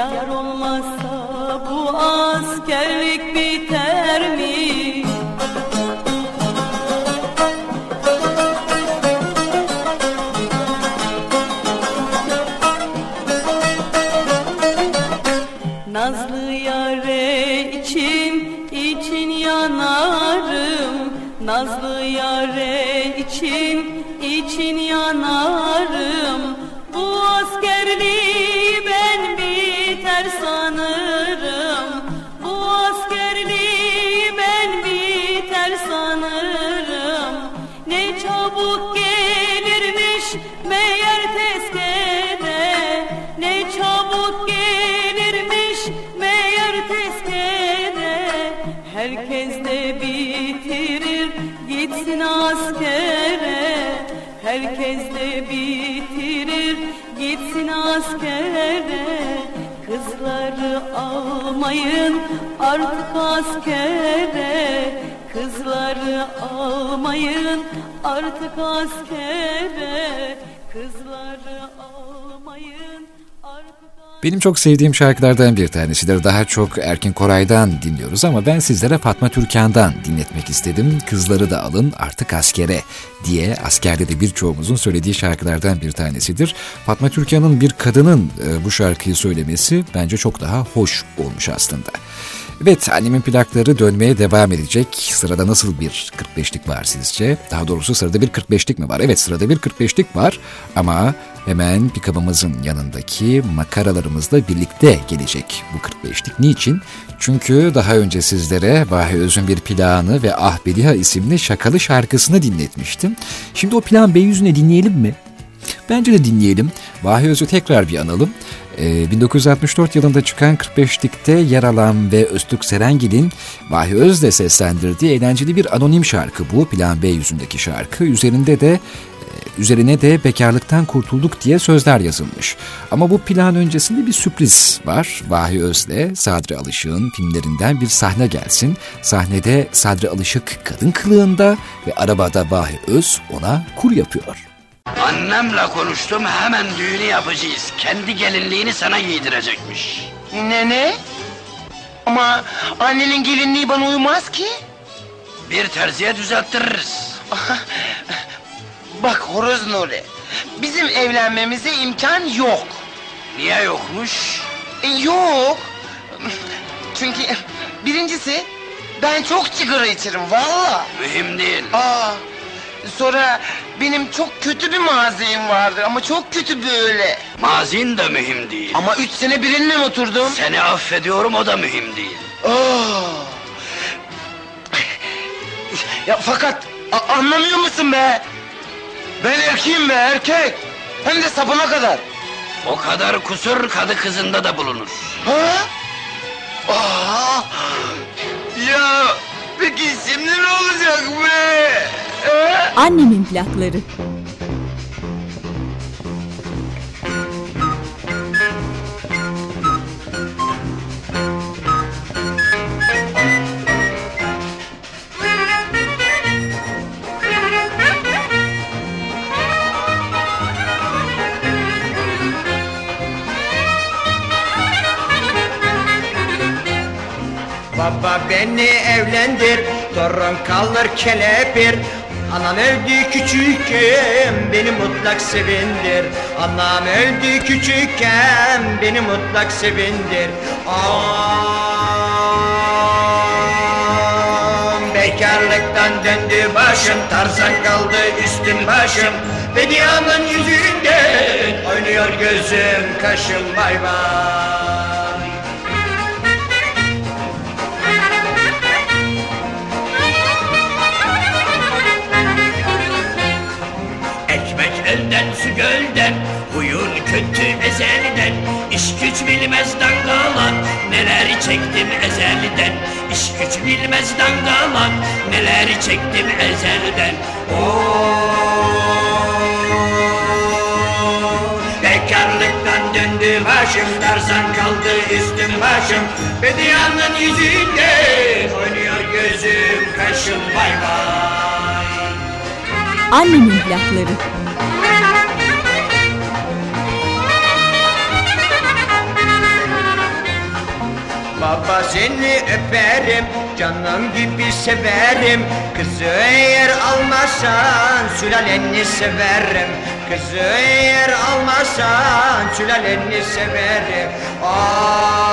Yar olmazsa bu askerlik biter artık askere Kızları almayın artık askere Kızları almayın Benim çok sevdiğim şarkılardan bir tanesidir. Daha çok Erkin Koray'dan dinliyoruz ama ben sizlere Fatma Türkan'dan dinletmek istedim. Kızları da alın artık askere diye askerde de birçoğumuzun söylediği şarkılardan bir tanesidir. Fatma Türkan'ın bir kadının e, bu şarkıyı söylemesi bence çok daha hoş olmuş aslında. Evet annemin plakları dönmeye devam edecek. Sırada nasıl bir 45'lik var sizce? Daha doğrusu sırada bir 45'lik mi var? Evet sırada bir 45'lik var ama hemen pikabımızın yanındaki makaralarımızla birlikte gelecek bu 45'lik. Niçin? Çünkü daha önce sizlere Vahi Öz'ün bir planı ve Ah Bediha isimli şakalı şarkısını dinletmiştim. Şimdi o plan Beyüzüne dinleyelim mi? Bence de dinleyelim. Vahi Öz'ü tekrar bir analım. Ee, 1964 yılında çıkan 45'likte yer alan ve Öztürk Serengil'in Vahi Öz'le seslendirdiği eğlenceli bir anonim şarkı bu. Plan B yüzündeki şarkı. Üzerinde de Üzerine de bekarlıktan kurtulduk diye sözler yazılmış. Ama bu plan öncesinde bir sürpriz var. Vahi Öz'le Sadri Alışık'ın filmlerinden bir sahne gelsin. Sahnede Sadri Alışık kadın kılığında ve arabada Vahi Öz ona kur yapıyor. Annemle konuştum hemen düğünü yapacağız. Kendi gelinliğini sana giydirecekmiş. Ne ne? Ama annenin gelinliği bana uymaz ki. Bir terziye düzelttiririz. Bak Horoz Nuri, bizim evlenmemize imkan yok. Niye yokmuş? E, yok. Çünkü birincisi ben çok sigara içerim valla. Mühim değil. Aa, sonra benim çok kötü bir mazim vardır ama çok kötü böyle. Mazin de mühim değil. Ama üç sene birininle oturdum. Seni affediyorum o da mühim değil. Aa. Ya fakat a- anlamıyor musun be? Ben erkeğim be erkek. Hem de sapına kadar. O kadar kusur kadı kızında da bulunur. Ha? Aa! Ya peki şimdi ne olacak be? Annemin plakları. Beni evlendir Torun kalır kelepir. Anam öldü küçükken beni mutlak sevindir. Anam öldü küçükken beni mutlak sevindir. Am bekarlıktan döndü başım Tarzan kaldı üstüm başım. Bedianın yüzünde oynuyor gözüm kaşım bay bay kötü ezelden. İş güç bilmez dangalak Neler çektim ezelden. İş güç bilmez dangalak Neler çektim ezelden. Bekarlıktan döndü başım Tarzan kaldı üstüm başım. Bedianın yüzünde oynuyor gözüm kaşım bay bay Annemin plakları. Baba seni öperim, canım gibi severim. Kızı eğer almazsan sülaleni severim. Kızı eğer almazsan sülaleni severim. Ah,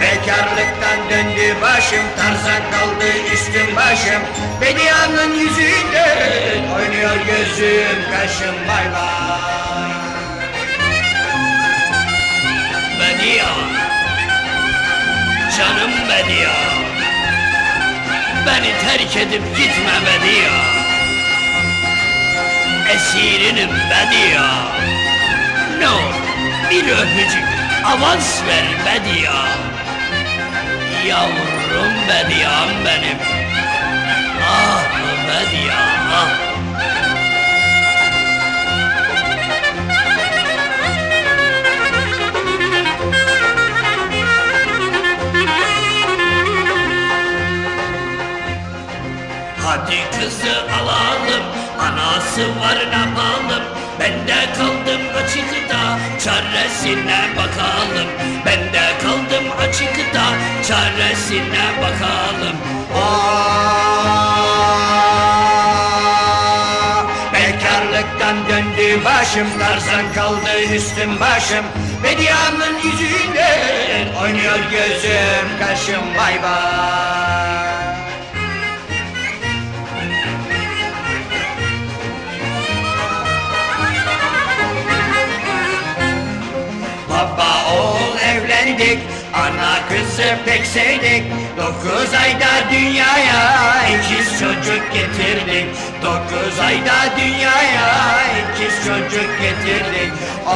Bekarlıktan döndü başım, tarzan kaldı üstüm başım. Bedianın yüzünde oynuyor gözüm, kaşım bay bay Bedia Canım Bedia Beni terk edip gitme Bedia Esirinim Bedia Ne olur bir öpücük avans ver Bedia Yavrum Bedia'm benim. Ah Bedia ah Hadi kızı alalım Anası var ne yapalım? Ben de kaldım açıkta Çaresine bakalım. Ben de kaldım açıkta Çaresine bakalım. Ah, Bekarlıktan döndü başım Tarzan kaldı üstüm başım. Bedianın yüzünde Oynuyor gözüm kaşım bay bay evlendik Ana kızı pek sevdik. Dokuz ayda dünyaya ikiz çocuk getirdik. Dokuz ayda dünyaya ikiz çocuk getirdik. Aa,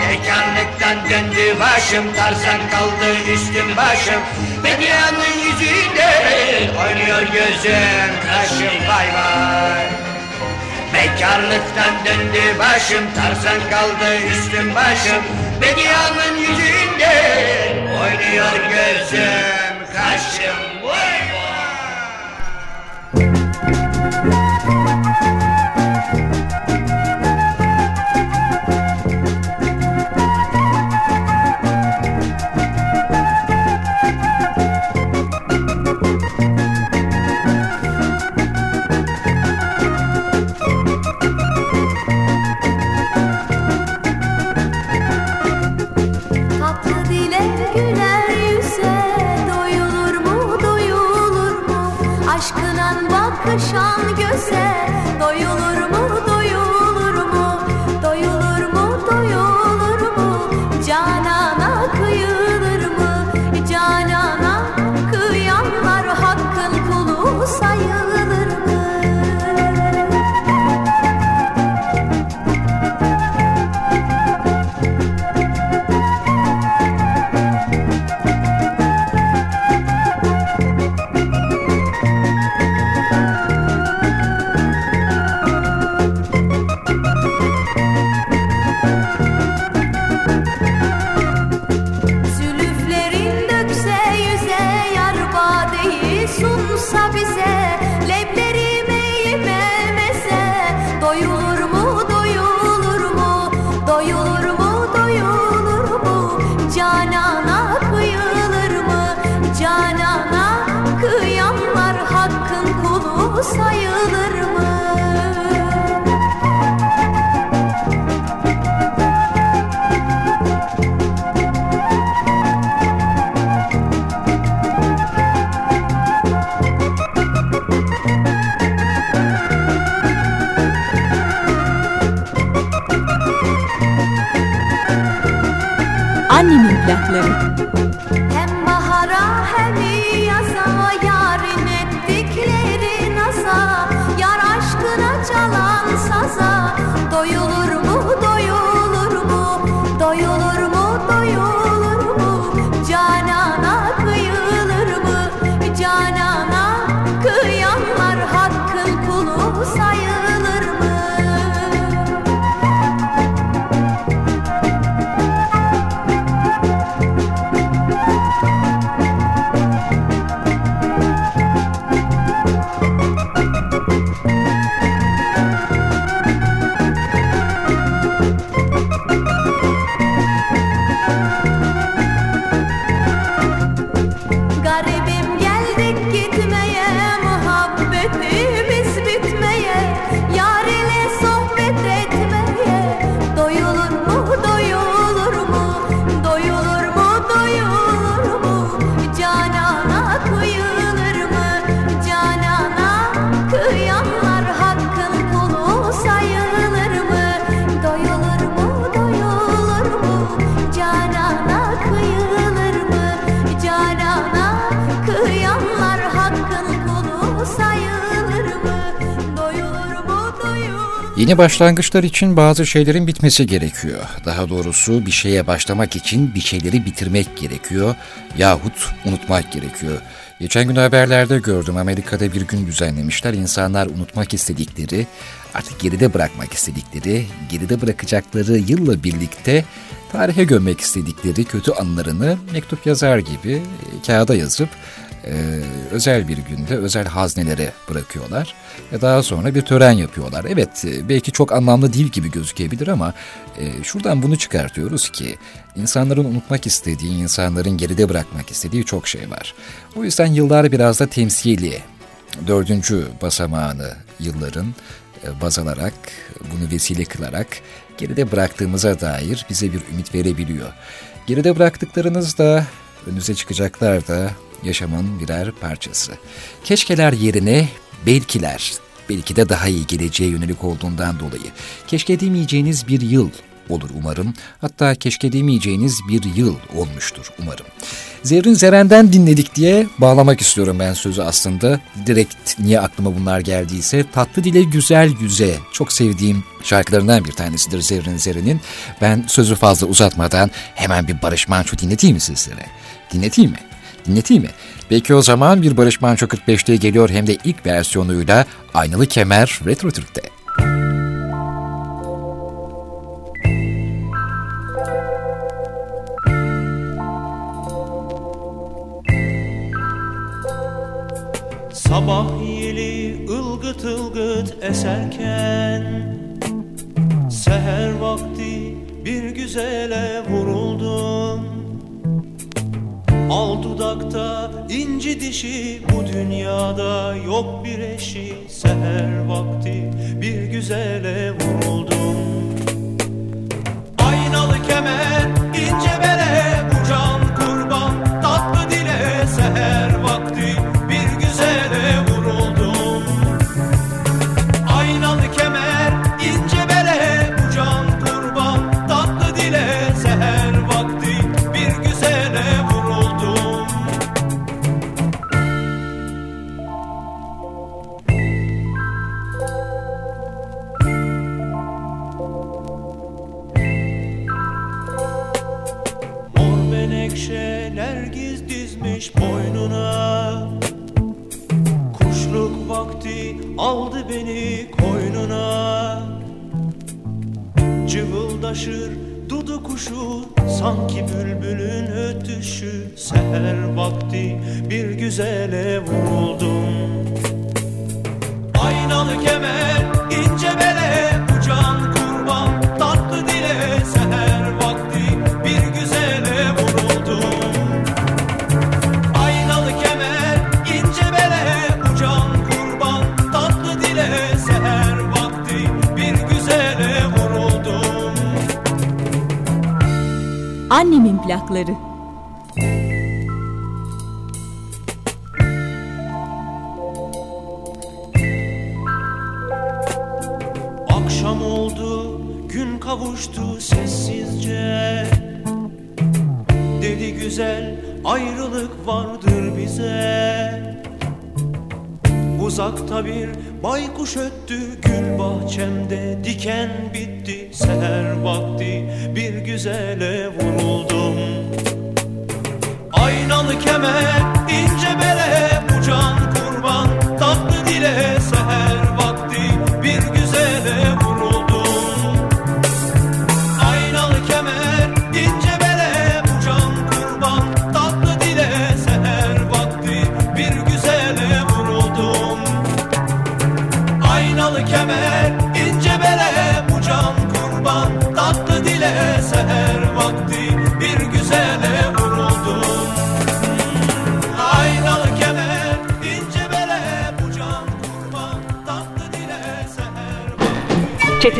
Bekarlıktan döndü başım Tarzan kaldı üstüm başım. Bedianın yüzünde oynuyor gözüm Kaşım bay bay Bekarlıktan döndü başım Tarzan kaldı üstüm başım. Bedianın yüzünde Oynuyor gözüm kaşım Hem bahara hem yaza Yeni başlangıçlar için bazı şeylerin bitmesi gerekiyor. Daha doğrusu bir şeye başlamak için bir şeyleri bitirmek gerekiyor yahut unutmak gerekiyor. Geçen gün haberlerde gördüm Amerika'da bir gün düzenlemişler. İnsanlar unutmak istedikleri, artık geride bırakmak istedikleri, geride bırakacakları yılla birlikte tarihe gömmek istedikleri kötü anılarını mektup yazar gibi e, kağıda yazıp e, özel bir günde özel haznelere bırakıyorlar ve daha sonra bir tören yapıyorlar. Evet e, belki çok anlamlı değil gibi gözükebilir ama e, şuradan bunu çıkartıyoruz ki insanların unutmak istediği, insanların geride bırakmak istediği çok şey var. O yüzden yıllar biraz da temsili, dördüncü basamağını yılların e, baz alarak, bunu vesile kılarak geride bıraktığımıza dair bize bir ümit verebiliyor. Geride bıraktıklarınız da önünüze çıkacaklar da yaşamın birer parçası. Keşkeler yerine belkiler, belki de daha iyi geleceğe yönelik olduğundan dolayı. Keşke demeyeceğiniz bir yıl olur umarım. Hatta keşke demeyeceğiniz bir yıl olmuştur umarım. Zerrin Zeren'den dinledik diye bağlamak istiyorum ben sözü aslında. Direkt niye aklıma bunlar geldiyse tatlı dile güzel yüze çok sevdiğim şarkılarından bir tanesidir Zerrin Zeren'in. Ben sözü fazla uzatmadan hemen bir Barış Manço dinleteyim mi sizlere? Dinleteyim mi? Dinleteyim mi? Peki o zaman bir Barış Manço 45'te geliyor hem de ilk versiyonuyla Aynalı Kemer Retro Türk'te. Sabah yeli ılgıt ılgıt eserken Seher vakti bir güzele vuruldum Al dudakta inci dişi bu dünyada yok bir eşi. Seher vakti bir güzele vuruldum. Aynalı kemer ince bere bu can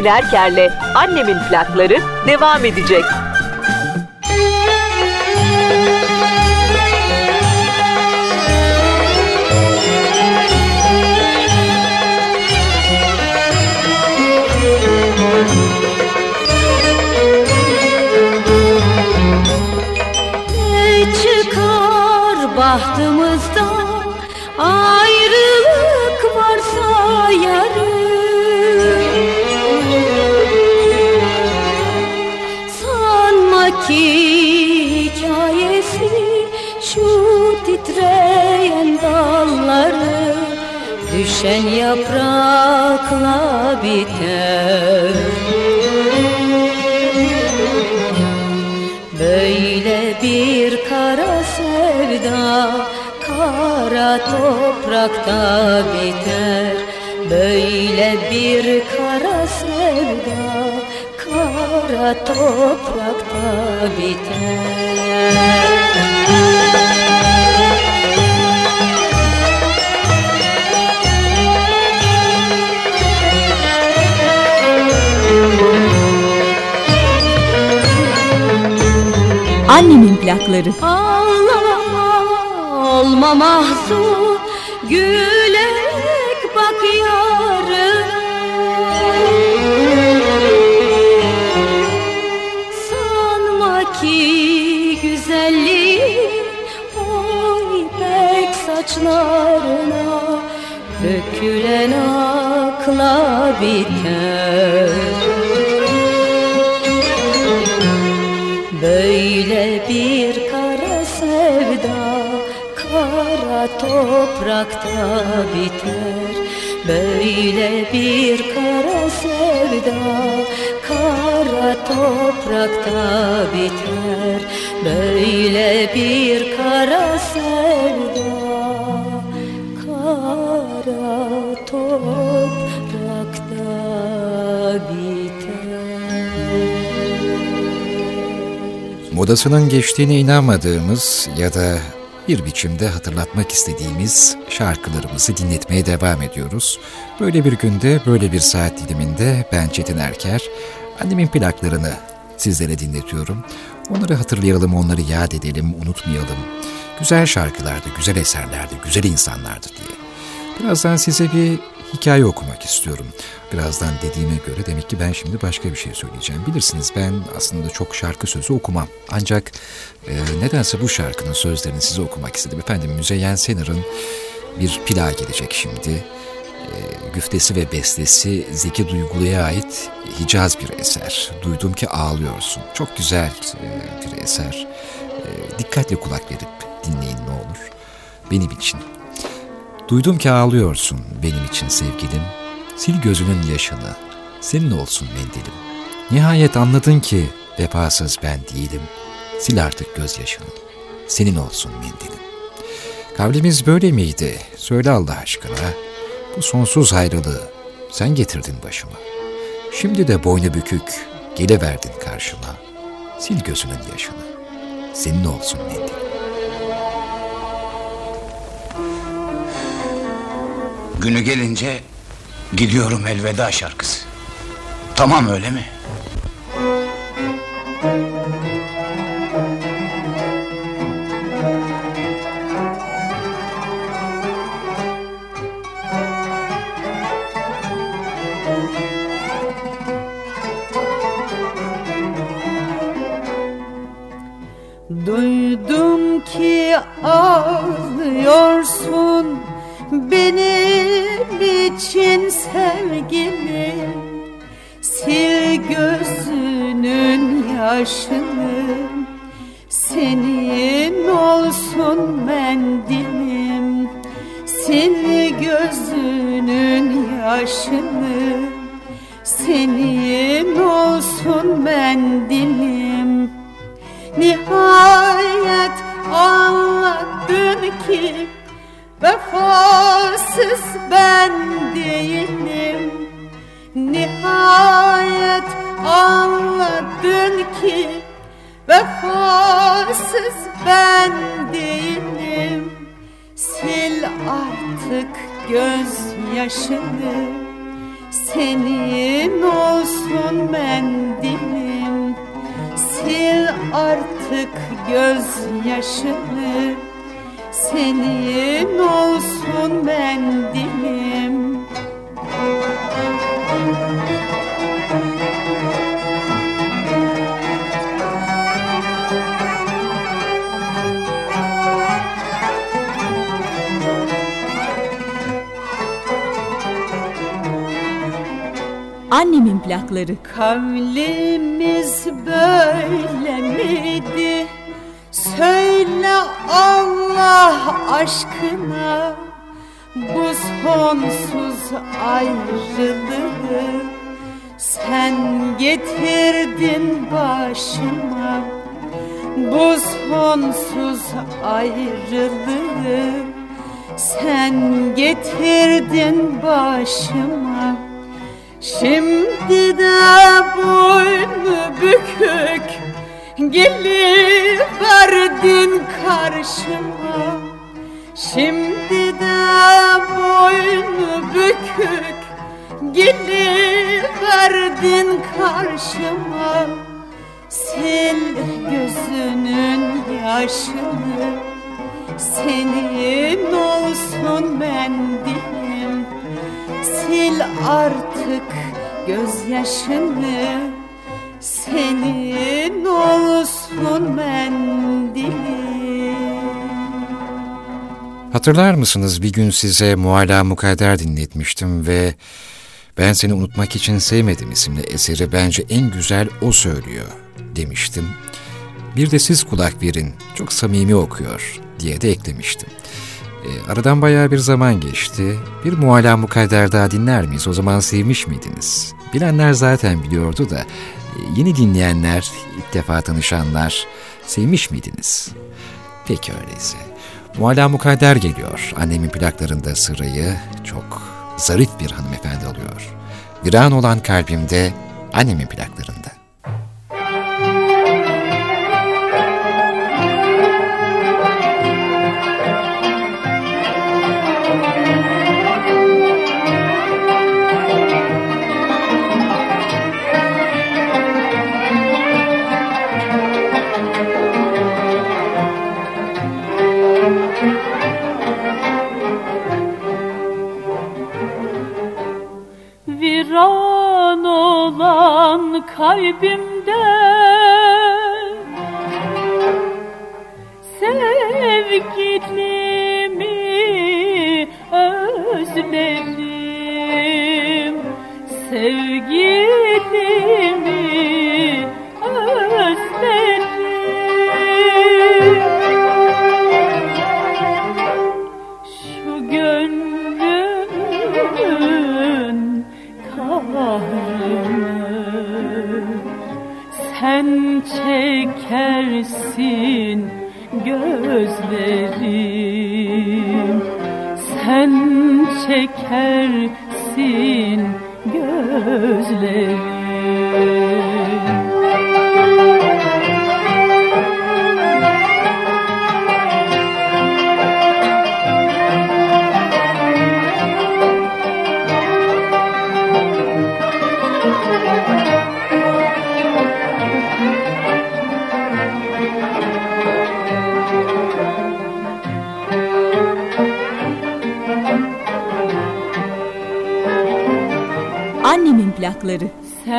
Çetin Erker'le Annemin plakları devam edecek. Yaprakla biter. Böyle bir kara sevda kara toprakta biter. Böyle bir kara sevda kara toprakta biter Annemin plakları. Ağlama olma mahzun Gülerek bak yarına Sanma ki güzelliğin o ipek saçlarına Dökülen akla biter toprakta biter. Böyle bir kara sevda kara toprakta biter. Böyle bir kara sevda kara toprakta biter. Modasının geçtiğine inanmadığımız ya da bir biçimde hatırlatmak istediğimiz şarkılarımızı dinletmeye devam ediyoruz. Böyle bir günde, böyle bir saat diliminde ben Çetin Erker, annemin plaklarını sizlere dinletiyorum. Onları hatırlayalım, onları yad edelim, unutmayalım. Güzel şarkılardı, güzel eserlerdi, güzel insanlardı diye. Birazdan size bir hikaye okumak istiyorum. Birazdan dediğime göre demek ki ben şimdi başka bir şey söyleyeceğim. Bilirsiniz ben aslında çok şarkı sözü okumam. Ancak e, nedense bu şarkının sözlerini size okumak istedim. Efendim Müzeyyen Senar'ın bir plağı gelecek şimdi. E, güftesi ve bestesi Zeki Duygulu'ya ait Hicaz bir eser. Duydum ki ağlıyorsun. Çok güzel e, bir eser. E, dikkatli kulak verip dinleyin ne olur. Benim için. Duydum ki ağlıyorsun benim için sevgilim. Sil gözünün yaşını, senin olsun mendilim. Nihayet anladın ki vefasız ben değilim. Sil artık gözyaşını, senin olsun mendilim. Kavlimiz böyle miydi? Söyle Allah aşkına. Bu sonsuz ayrılığı sen getirdin başıma. Şimdi de boynu bükük geliverdin karşıma. Sil gözünün yaşını, senin olsun mendilim. Günü gelince gidiyorum elveda şarkısı. Tamam öyle mi? Annemin plakları. Kavlimiz böyle miydi? Söyle Allah aşkına Bu sonsuz ayrılığı Sen getirdin başıma Bu sonsuz ayrılığı Sen getirdin başıma Şimdi de boynu bükük Geliverdin karşıma. Şimdi de boynu bükük Geliverdin karşıma. Sil gözünün yaşını Senin olsun mendilim Sil artık gözyaşını Senin olsun mendilim Hatırlar mısınız bir gün size Mualla Mukadder dinletmiştim ve ben seni unutmak için sevmedim isimli eseri bence en güzel o söylüyor demiştim. Bir de siz kulak verin, çok samimi okuyor diye de eklemiştim. E, aradan bayağı bir zaman geçti. Bir Mualla Mukadder daha dinler miyiz? O zaman sevmiş miydiniz? Bilenler zaten biliyordu da e, yeni dinleyenler, ilk defa tanışanlar sevmiş miydiniz? Peki öyleyse. Mualla Mukadder geliyor. Annemin plaklarında sırayı çok zarif bir hanımefendi alıyor. Viran olan kalbimde annemin plaklarında. Kalbimde. Sevgilimi gözlerim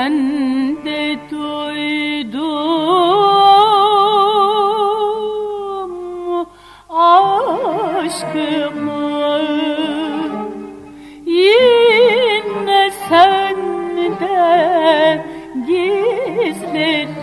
Sen de duydun mu aşkımı. Yine sende gizledim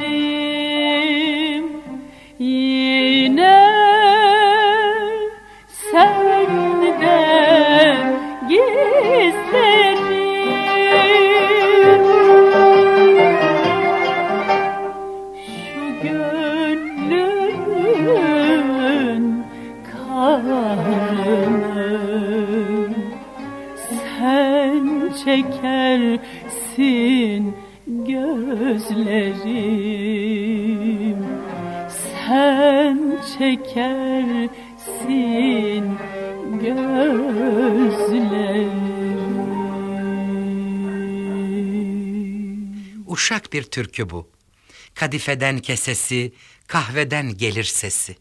bir türkü bu. Kadifeden kesesi, kahveden gelir sesi.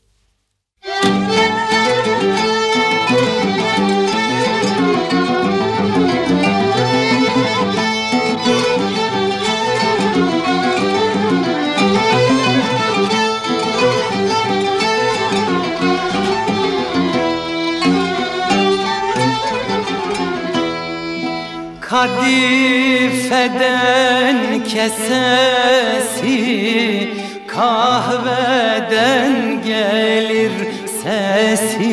Kadifeden kesesi Kahveden gelir sesi.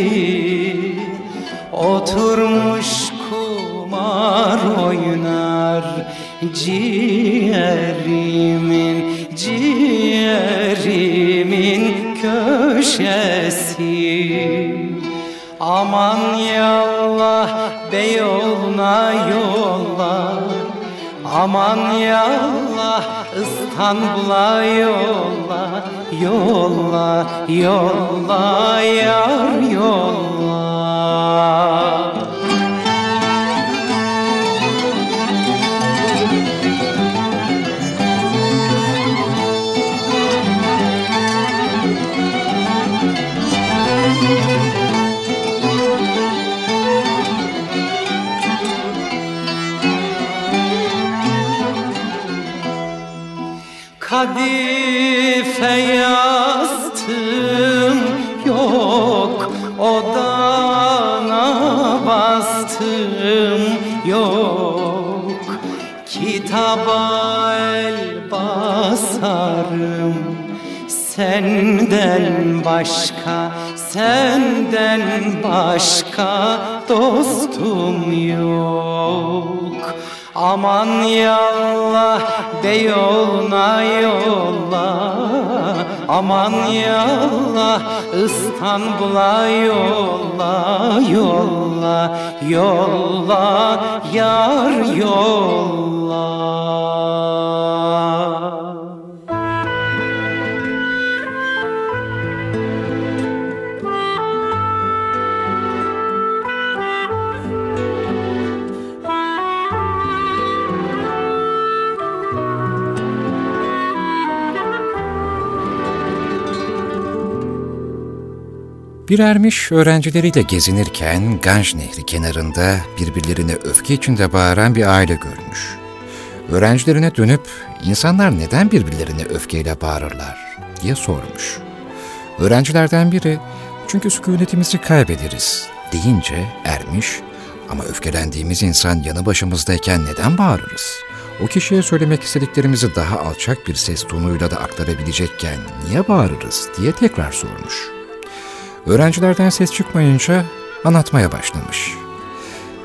Oturmuş kumar oynar Ciğerimin, ciğerimin köşesi. Aman yallah Beyoğlu'na yolla. Aman yallah İstanbul'a yolla. Yolla, yolla yar yolla Kadife yastım yok Odana bastım yok. Kitaba el basarım Senden başka, senden başka dostum yok Aman yallah Beyoğlu'na yolla Aman yallah İstanbul'a yolla Yolla, yolla Yar yolla Bir ermiş öğrencileriyle gezinirken Ganj Nehri kenarında birbirlerine öfke içinde bağıran bir aile görmüş. Öğrencilerine dönüp insanlar neden birbirlerine öfkeyle bağırırlar diye sormuş. Öğrencilerden biri çünkü sükunetimizi kaybederiz deyince ermiş ama öfkelendiğimiz insan yanı başımızdayken neden bağırırız? O kişiye söylemek istediklerimizi daha alçak bir ses tonuyla da aktarabilecekken niye bağırırız diye tekrar sormuş. Öğrencilerden ses çıkmayınca anlatmaya başlamış.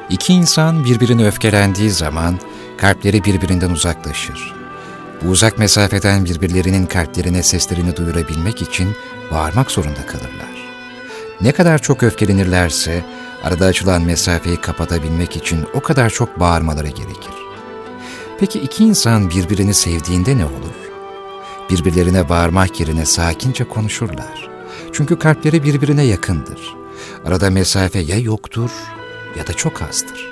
İki insan birbirine öfkelendiği zaman kalpleri birbirinden uzaklaşır. Bu uzak mesafeden birbirlerinin kalplerine seslerini duyurabilmek için bağırmak zorunda kalırlar. Ne kadar çok öfkelenirlerse arada açılan mesafeyi kapatabilmek için o kadar çok bağırmaları gerekir. Peki iki insan birbirini sevdiğinde ne olur? Birbirlerine bağırmak yerine sakince konuşurlar. Çünkü kalpleri birbirine yakındır. Arada mesafe ya yoktur ya da çok azdır.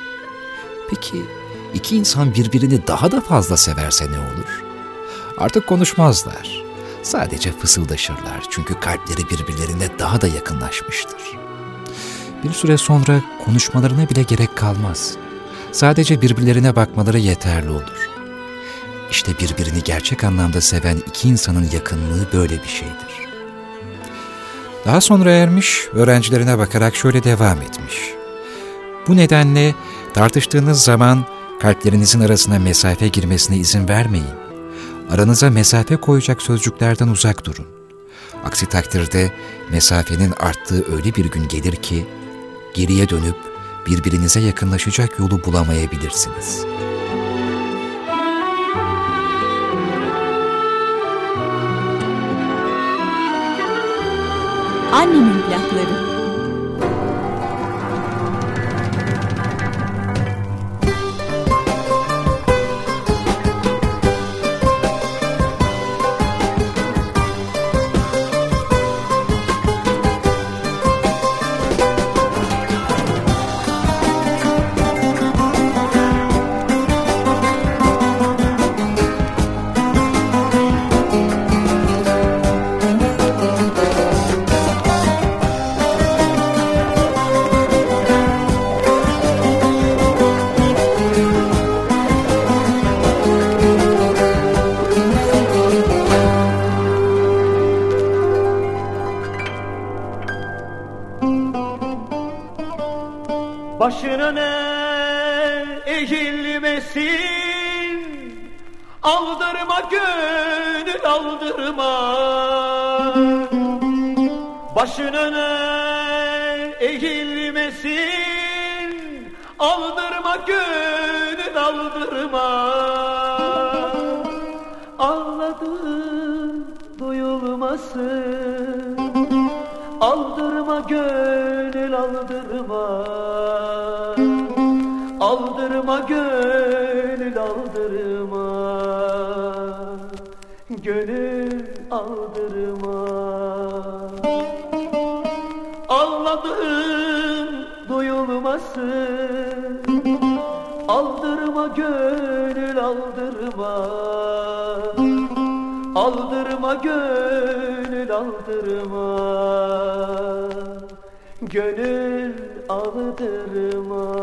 Peki iki insan birbirini daha da fazla severse ne olur? Artık konuşmazlar. Sadece fısıldaşırlar çünkü kalpleri birbirlerine daha da yakınlaşmıştır. Bir süre sonra konuşmalarına bile gerek kalmaz. Sadece birbirlerine bakmaları yeterli olur. İşte birbirini gerçek anlamda seven iki insanın yakınlığı böyle bir şeydir. Daha sonra ermiş, öğrencilerine bakarak şöyle devam etmiş. Bu nedenle tartıştığınız zaman kalplerinizin arasına mesafe girmesine izin vermeyin. Aranıza mesafe koyacak sözcüklerden uzak durun. Aksi takdirde mesafenin arttığı öyle bir gün gelir ki geriye dönüp birbirinize yakınlaşacak yolu bulamayabilirsiniz. Annemin plakları. Gönül aldırma. Aldırma gönül aldırma. Gönül aldırma. Ağladım duyulmasın. Aldırma gönül aldırma. Aldırma gönül aldırma Gönül aldırma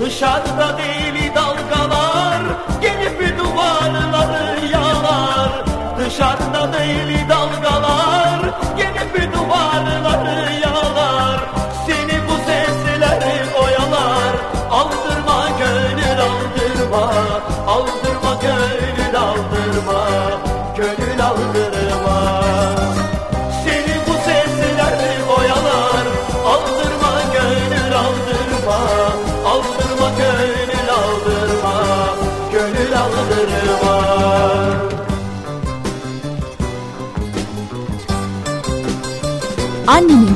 Dışarıda deli dalgalar Gelip duvarları yalar. Dışarıda deli dalgalar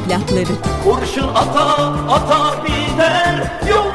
Plakları. Kurşun ata ata biter Yollar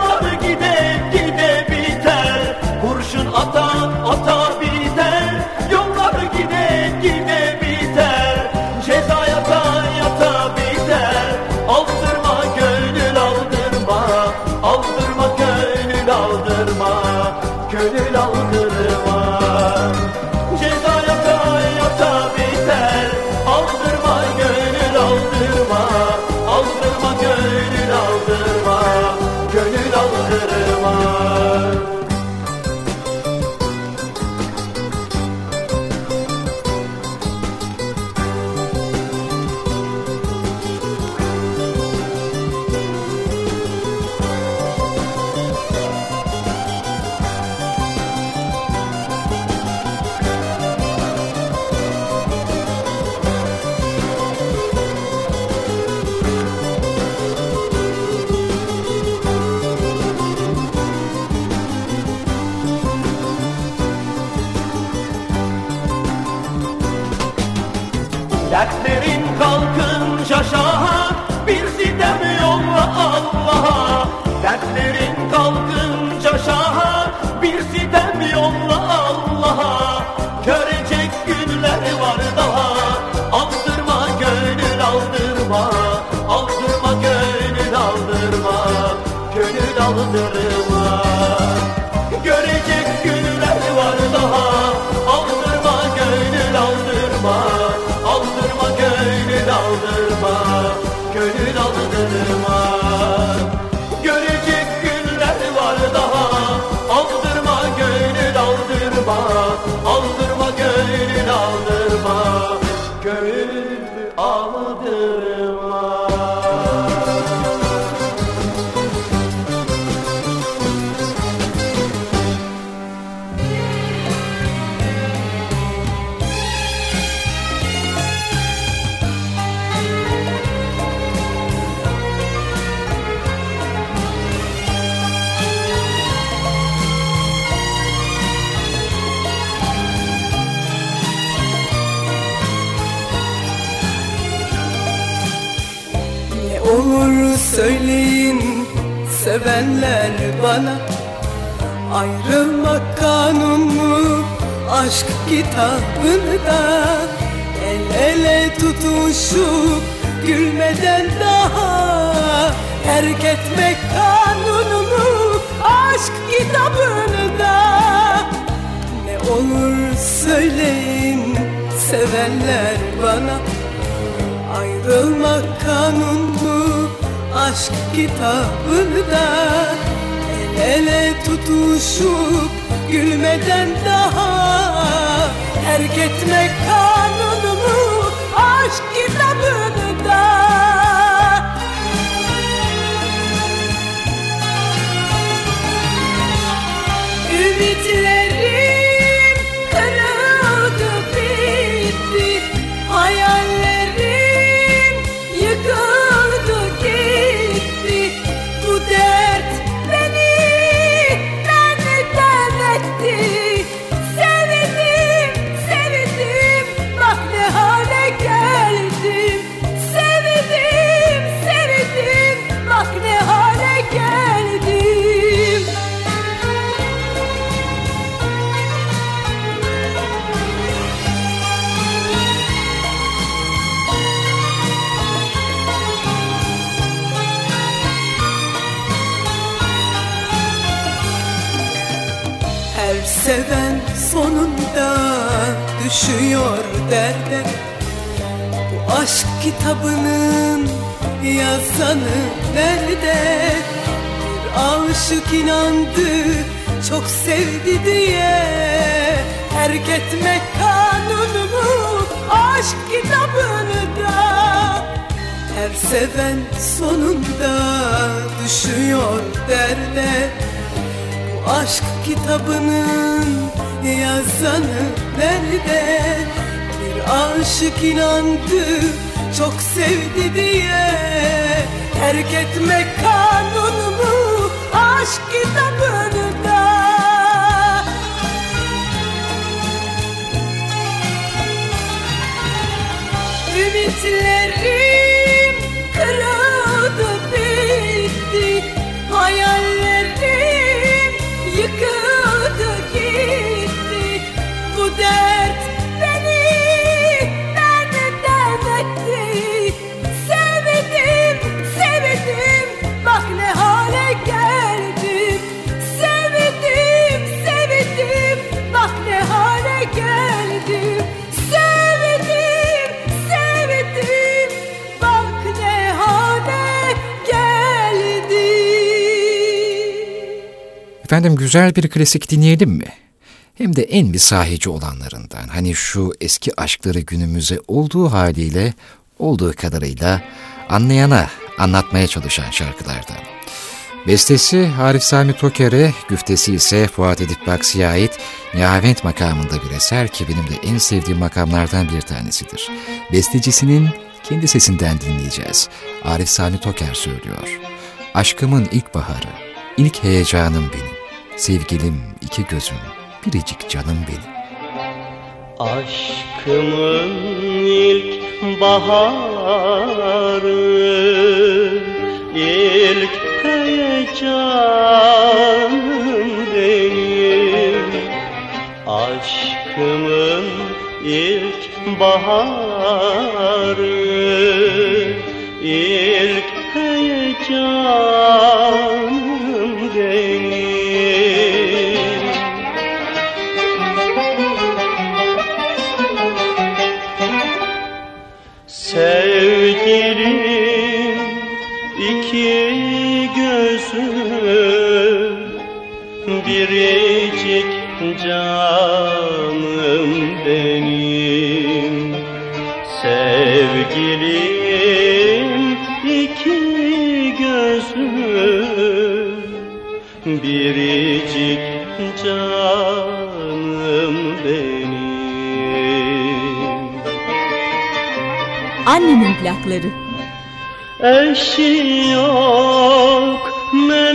Dertlerin kalkınca şaha Bir sitem yolla bana Ayrılmak kanun mu aşk kitabında El ele tutuşup gülmeden daha Terk etmek kanunu mu aşk kitabında Ne olur söyleyin sevenler bana Ayrılmak kanun mu aşk kitabında ele tutuşup gülmeden daha Terk etmek kanunu mu aşk kitabında kitabının yazanı nerede? Bir aşık inandı çok sevdi diye Terk etmek kanunu aşk kitabını da Her seven sonunda düşüyor derde bu aşk kitabının yazanı nerede? Bir aşık inandı çok sevdi diye Terk etmek kanunu mu aşk kitabını da. Ümitlerim Efendim güzel bir klasik dinleyelim mi? Hem de en misahici olanlarından. Hani şu eski aşkları günümüze olduğu haliyle, olduğu kadarıyla anlayana, anlatmaya çalışan şarkılardan. Bestesi Arif Sami Toker'e, güftesi ise Fuat Edip Baksi'ye ait Nihavent makamında bir eser ki benim de en sevdiğim makamlardan bir tanesidir. Bestecisinin kendi sesinden dinleyeceğiz. Arif Sami Toker söylüyor. Aşkımın ilk baharı, ilk heyecanım benim. Sevgilim, iki gözüm, biricik canım benim. Aşkımın ilk baharı ilk heyecanım benim Aşkımın ilk baharı ilk heyecanım biricik canım benim Sevgilim iki gözüm biricik canım benim Annemin plakları. Eşi yok, meneni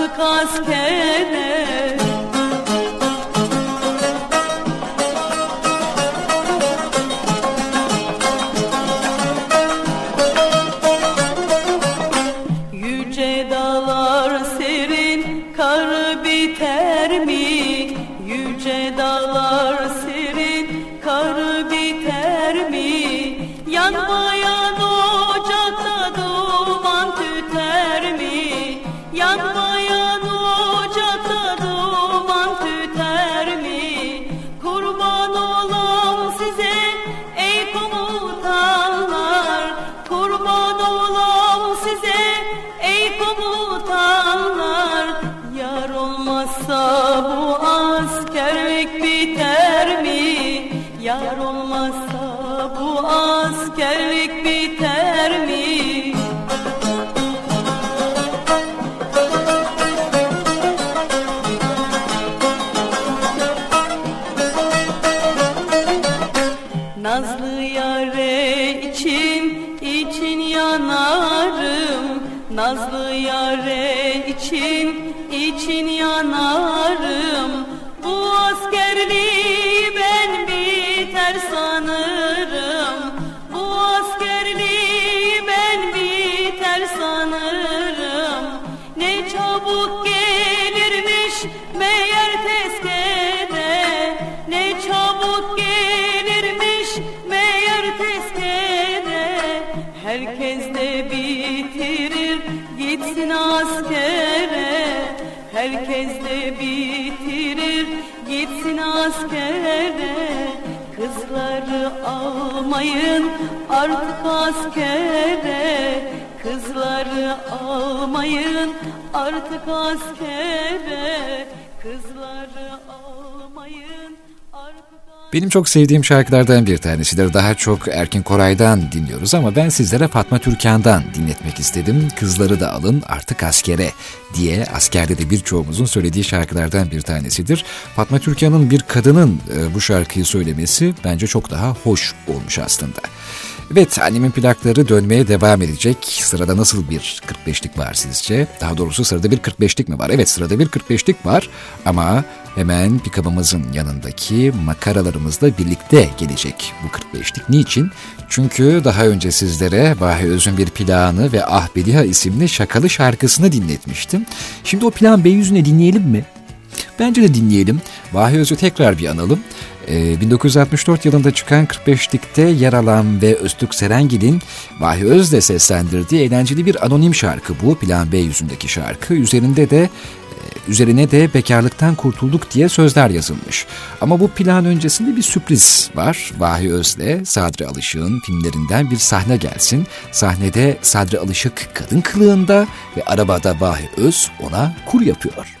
artık askere yanarım. Nazlı yare için için yanarım. Bu askerliği Kızları almayın artık askere. Kızları almayın artık askere. Kızları almayın Benim çok sevdiğim şarkılardan bir tanesidir. Daha çok Erkin Koray'dan dinliyoruz ama ben sizlere Fatma Türkan'dan dinletmek istedim. Kızları da alın artık askere diye askerde de birçoğumuzun söylediği şarkılardan bir tanesidir. Fatma Türkan'ın bir kadının e, bu şarkıyı söylemesi bence çok daha hoş olmuş aslında. Evet annemin plakları dönmeye devam edecek. Sırada nasıl bir 45'lik var sizce? Daha doğrusu sırada bir 45'lik mi var? Evet sırada bir 45'lik var ama hemen pikabımızın yanındaki makaralarımızla birlikte gelecek bu 45'lik. Niçin? Çünkü daha önce sizlere Vahi Öz'ün bir planı ve Ah Bediha isimli şakalı şarkısını dinletmiştim. Şimdi o plan Beyüzüne dinleyelim mi? Bence de dinleyelim. Vahi Öz'ü tekrar bir analım. Ee, 1964 yılında çıkan 45'likte yer alan ve Öztürk Serengil'in Vahi Öz'le seslendirdiği eğlenceli bir anonim şarkı bu. Plan B yüzündeki şarkı. Üzerinde de Üzerine de bekarlıktan kurtulduk diye sözler yazılmış. Ama bu plan öncesinde bir sürpriz var. Vahi Öz'le Sadri Alışık'ın filmlerinden bir sahne gelsin. Sahnede Sadri Alışık kadın kılığında ve arabada Vahi Öz ona kur yapıyor.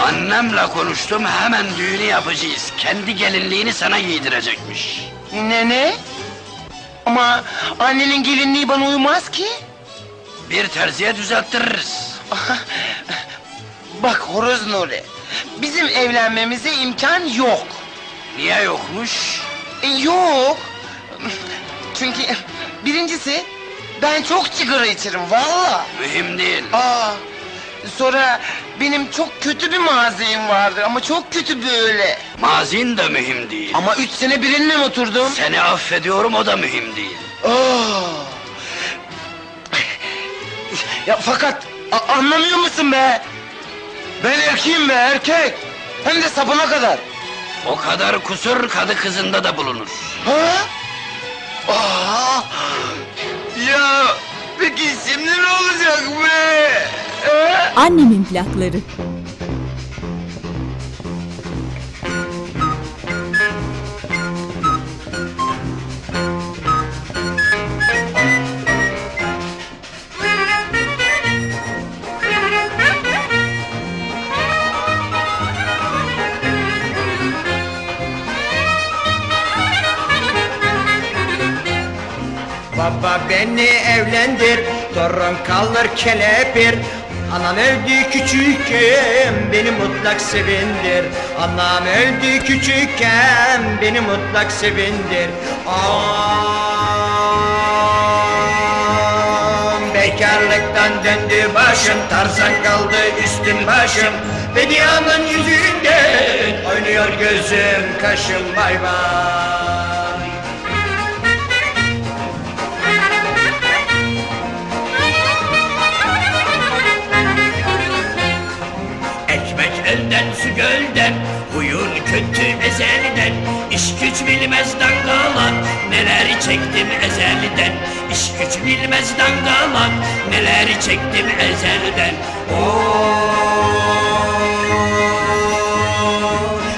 Annemle konuştum hemen düğünü yapacağız. Kendi gelinliğini sana giydirecekmiş. Ne ne? Ama annenin gelinliği bana uymaz ki. Bir terziye düzelttiririz. Bak Horoz Nuri, bizim evlenmemize imkan yok. Niye yokmuş? E, yok. Çünkü birincisi ben çok sigara içerim valla. Mühim değil. Aa, sonra benim çok kötü bir mazim vardı ama çok kötü böyle. Mazin de mühim değil. Ama üç sene birininle oturdum. Seni affediyorum o da mühim değil. Aa. Ya fakat a- anlamıyor musun be? Ben erkeğim be erkek. Hem de sapına kadar. O kadar kusur kadı kızında da bulunur. Ha? Aa! Ya peki şimdi ne olacak be? He? Annemin plakları. Baba beni evlendir, torun kalır kelepir. Anam öldü küçükken beni mutlak sevindir. Anam öldü küçükken beni mutlak sevindir. Am bekarlıktan döndü başım Tarzan kaldı üstüm başım. Bedianın yüzünden oynuyor gözüm kaşım bay bay Elden su gölden Huyun kötü ezelden. İş güç bilmez dangalak Neler çektim ezelden. İş güç bilmez dangalak Neler çektim ezelden.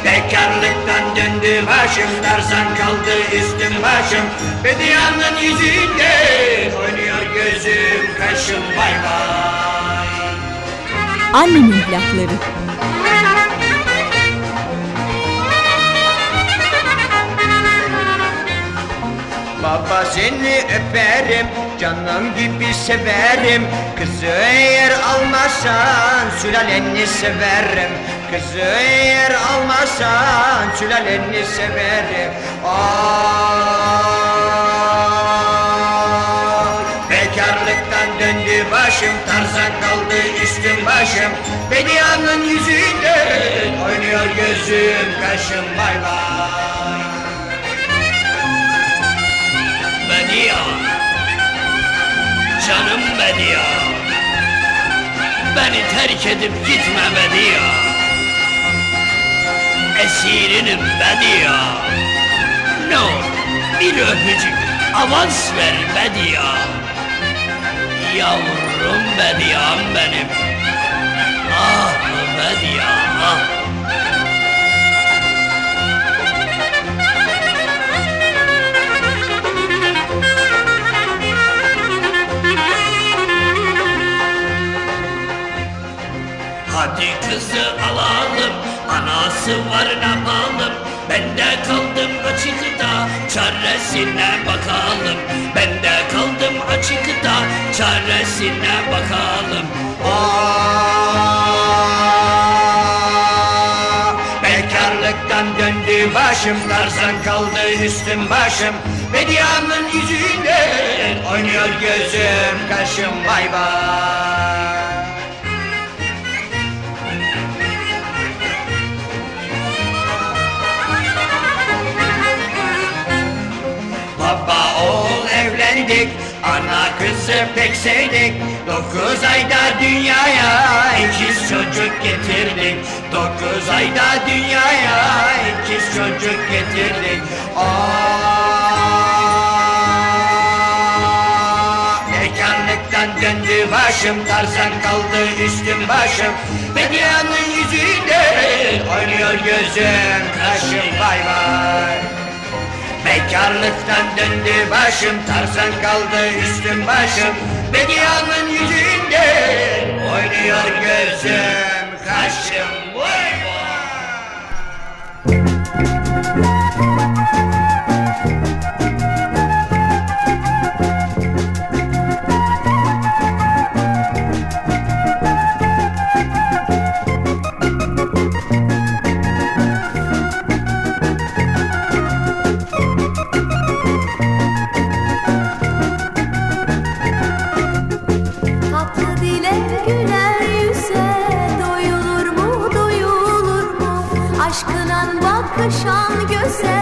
Bekarlıktan döndü başım Tarzan kaldı üstüm başım. Bedianın yüzünde Oynuyor gözüm kaşım bay bay. Annemin plakları. Baba seni öperim Canım gibi severim. Kızı eğer almazsan Sülaleni severim. Kızı eğer almazsan Sülaleni severim. Ah, Bekarlıktan döndü başım Tarzan kaldı üstüm başım. Bedianın yüzünden Oynuyor gözüm kaşım bay bay Bedia Canım Bedia Beni terk edip gitme Bedia Esirinim Bedia Ne olur bir öpücük avans ver Bedia Yavrum Bedia'm benim. Ah Bedia ah Çaresine bakalım. Ben de kaldım açıkta Çaresine bakalım. Ah, Bekarlıktan döndü başım Tarzan kaldı üstüm başım. Bedianın yüzünden Oynuyor gözüm kaşım bay bay Baba oğul evlendik Ana kızı pek sevdik. Dokuz ayda dünyaya ikiz çocuk getirdik. Dokuz ayda dünyaya ikiz çocuk getirdik. Aa, Bekarlıkta Fekarlıktan döndü başım Tarzan kaldı üstüm başım. Medyanın yüzünde oynuyor gözüm Kaşım vay vay Bekarlıktan döndü başım Tarzan kaldı üstüm başım. Medyanın yüzünde oynuyor gözüm Kaşım vay Tatlı Aşkınan bakışan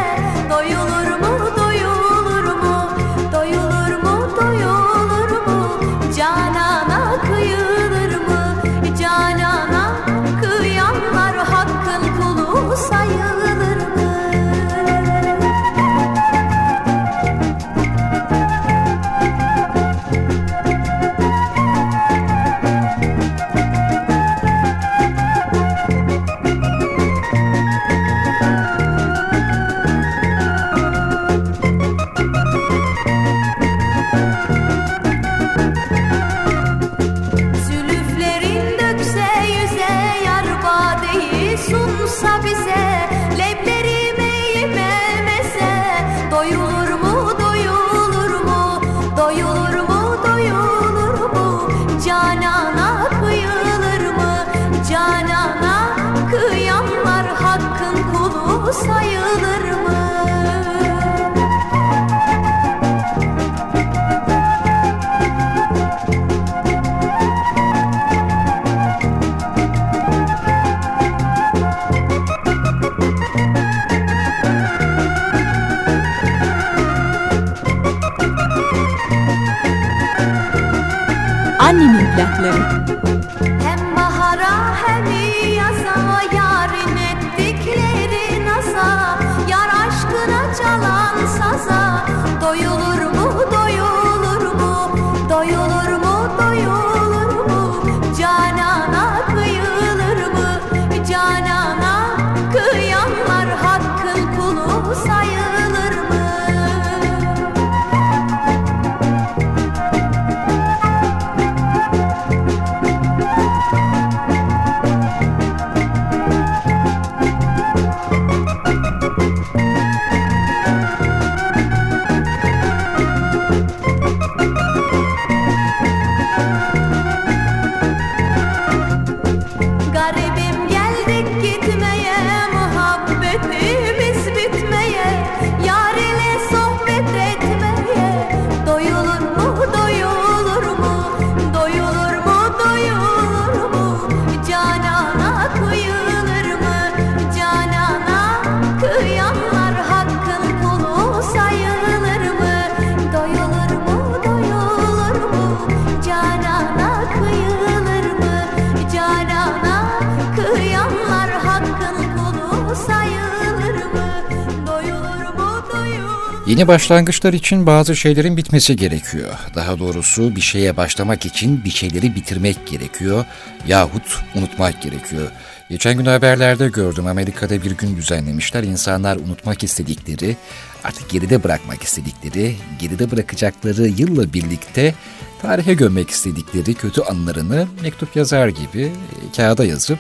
Yeni başlangıçlar için bazı şeylerin bitmesi gerekiyor. Daha doğrusu bir şeye başlamak için bir şeyleri bitirmek gerekiyor yahut unutmak gerekiyor. Geçen gün haberlerde gördüm Amerika'da bir gün düzenlemişler. İnsanlar unutmak istedikleri, artık geride bırakmak istedikleri, geride bırakacakları yılla birlikte tarihe gömmek istedikleri kötü anılarını mektup yazar gibi e, kağıda yazıp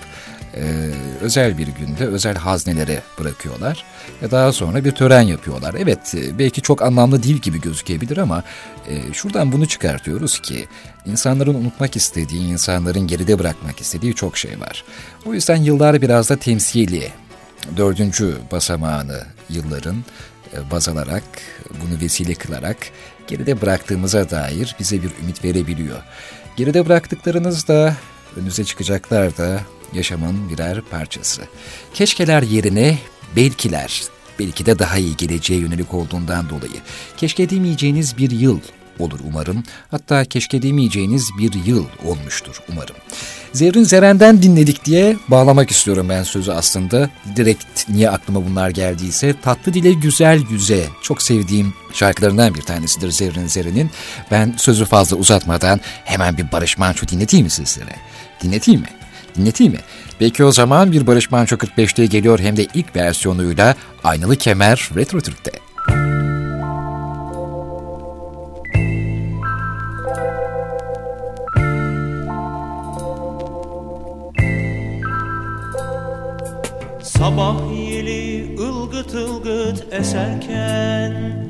e, özel bir günde özel haznelere bırakıyorlar ve daha sonra bir tören yapıyorlar. Evet e, belki çok anlamlı değil gibi gözükebilir ama e, şuradan bunu çıkartıyoruz ki insanların unutmak istediği, insanların geride bırakmak istediği çok şey var. O yüzden yıllar biraz da temsili, dördüncü basamağını yılların e, baz alarak, bunu vesile kılarak geride bıraktığımıza dair bize bir ümit verebiliyor. Geride bıraktıklarınız da önünüze çıkacaklar da yaşamın birer parçası. Keşkeler yerine belkiler, belki de daha iyi geleceğe yönelik olduğundan dolayı. Keşke demeyeceğiniz bir yıl olur umarım. Hatta keşke demeyeceğiniz bir yıl olmuştur umarım. Zerrin Zeren'den dinledik diye bağlamak istiyorum ben sözü aslında. Direkt niye aklıma bunlar geldiyse tatlı dile güzel yüze çok sevdiğim şarkılarından bir tanesidir Zerrin Zeren'in. Ben sözü fazla uzatmadan hemen bir Barış Manço dinleteyim mi sizlere? Dinleteyim mi? Dinleteyim mi? Peki o zaman bir Barış Manço 45'te geliyor hem de ilk versiyonuyla Aynalı Kemer Retro Türk'te. Sabah yeli ılgıt ılgıt eserken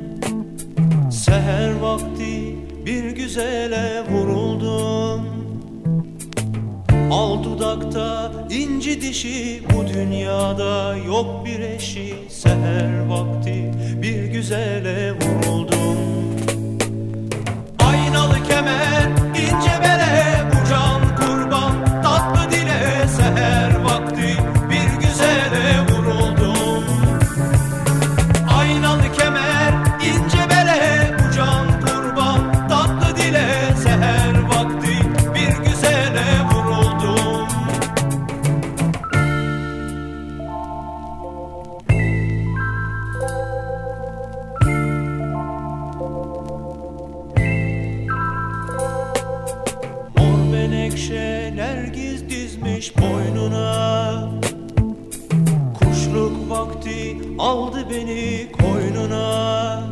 Seher vakti bir güzele vuruldum Al dudakta inci dişi bu dünyada yok bir eşi. Seher vakti bir güzele vuruldum. Aynalı kemer ince bere bu can aldı beni koynuna.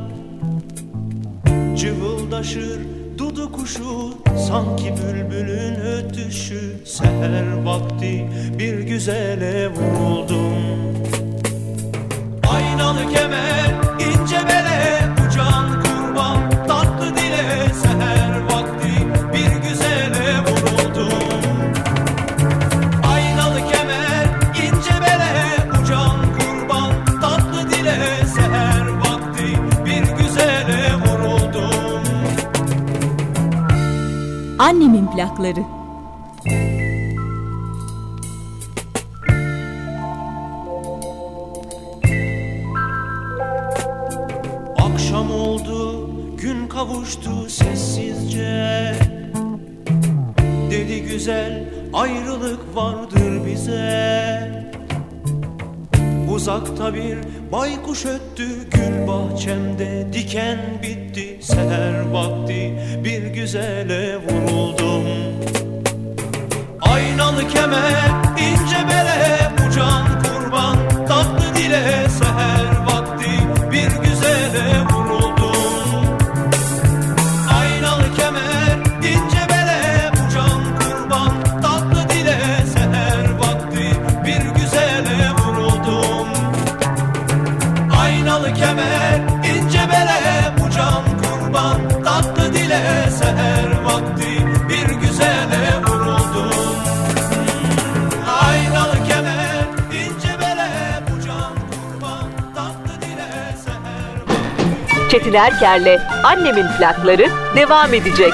Cıvıldaşır dudu kuşu Sanki bülbülün ötüşü. Seher vakti bir güzele vuruldum. Aynalı kemer ince bele Annemin plakları. Akşam oldu, gün kavuştu sessizce. Dedi güzel, ayrılık vardır bize. Uzakta bir baykuş öttü gül bahçemde Diken bitti. Seher vakti bir güzele vuruldum Aynalı kemer ince bere Çetin Erker'le Annemin plakları devam edecek.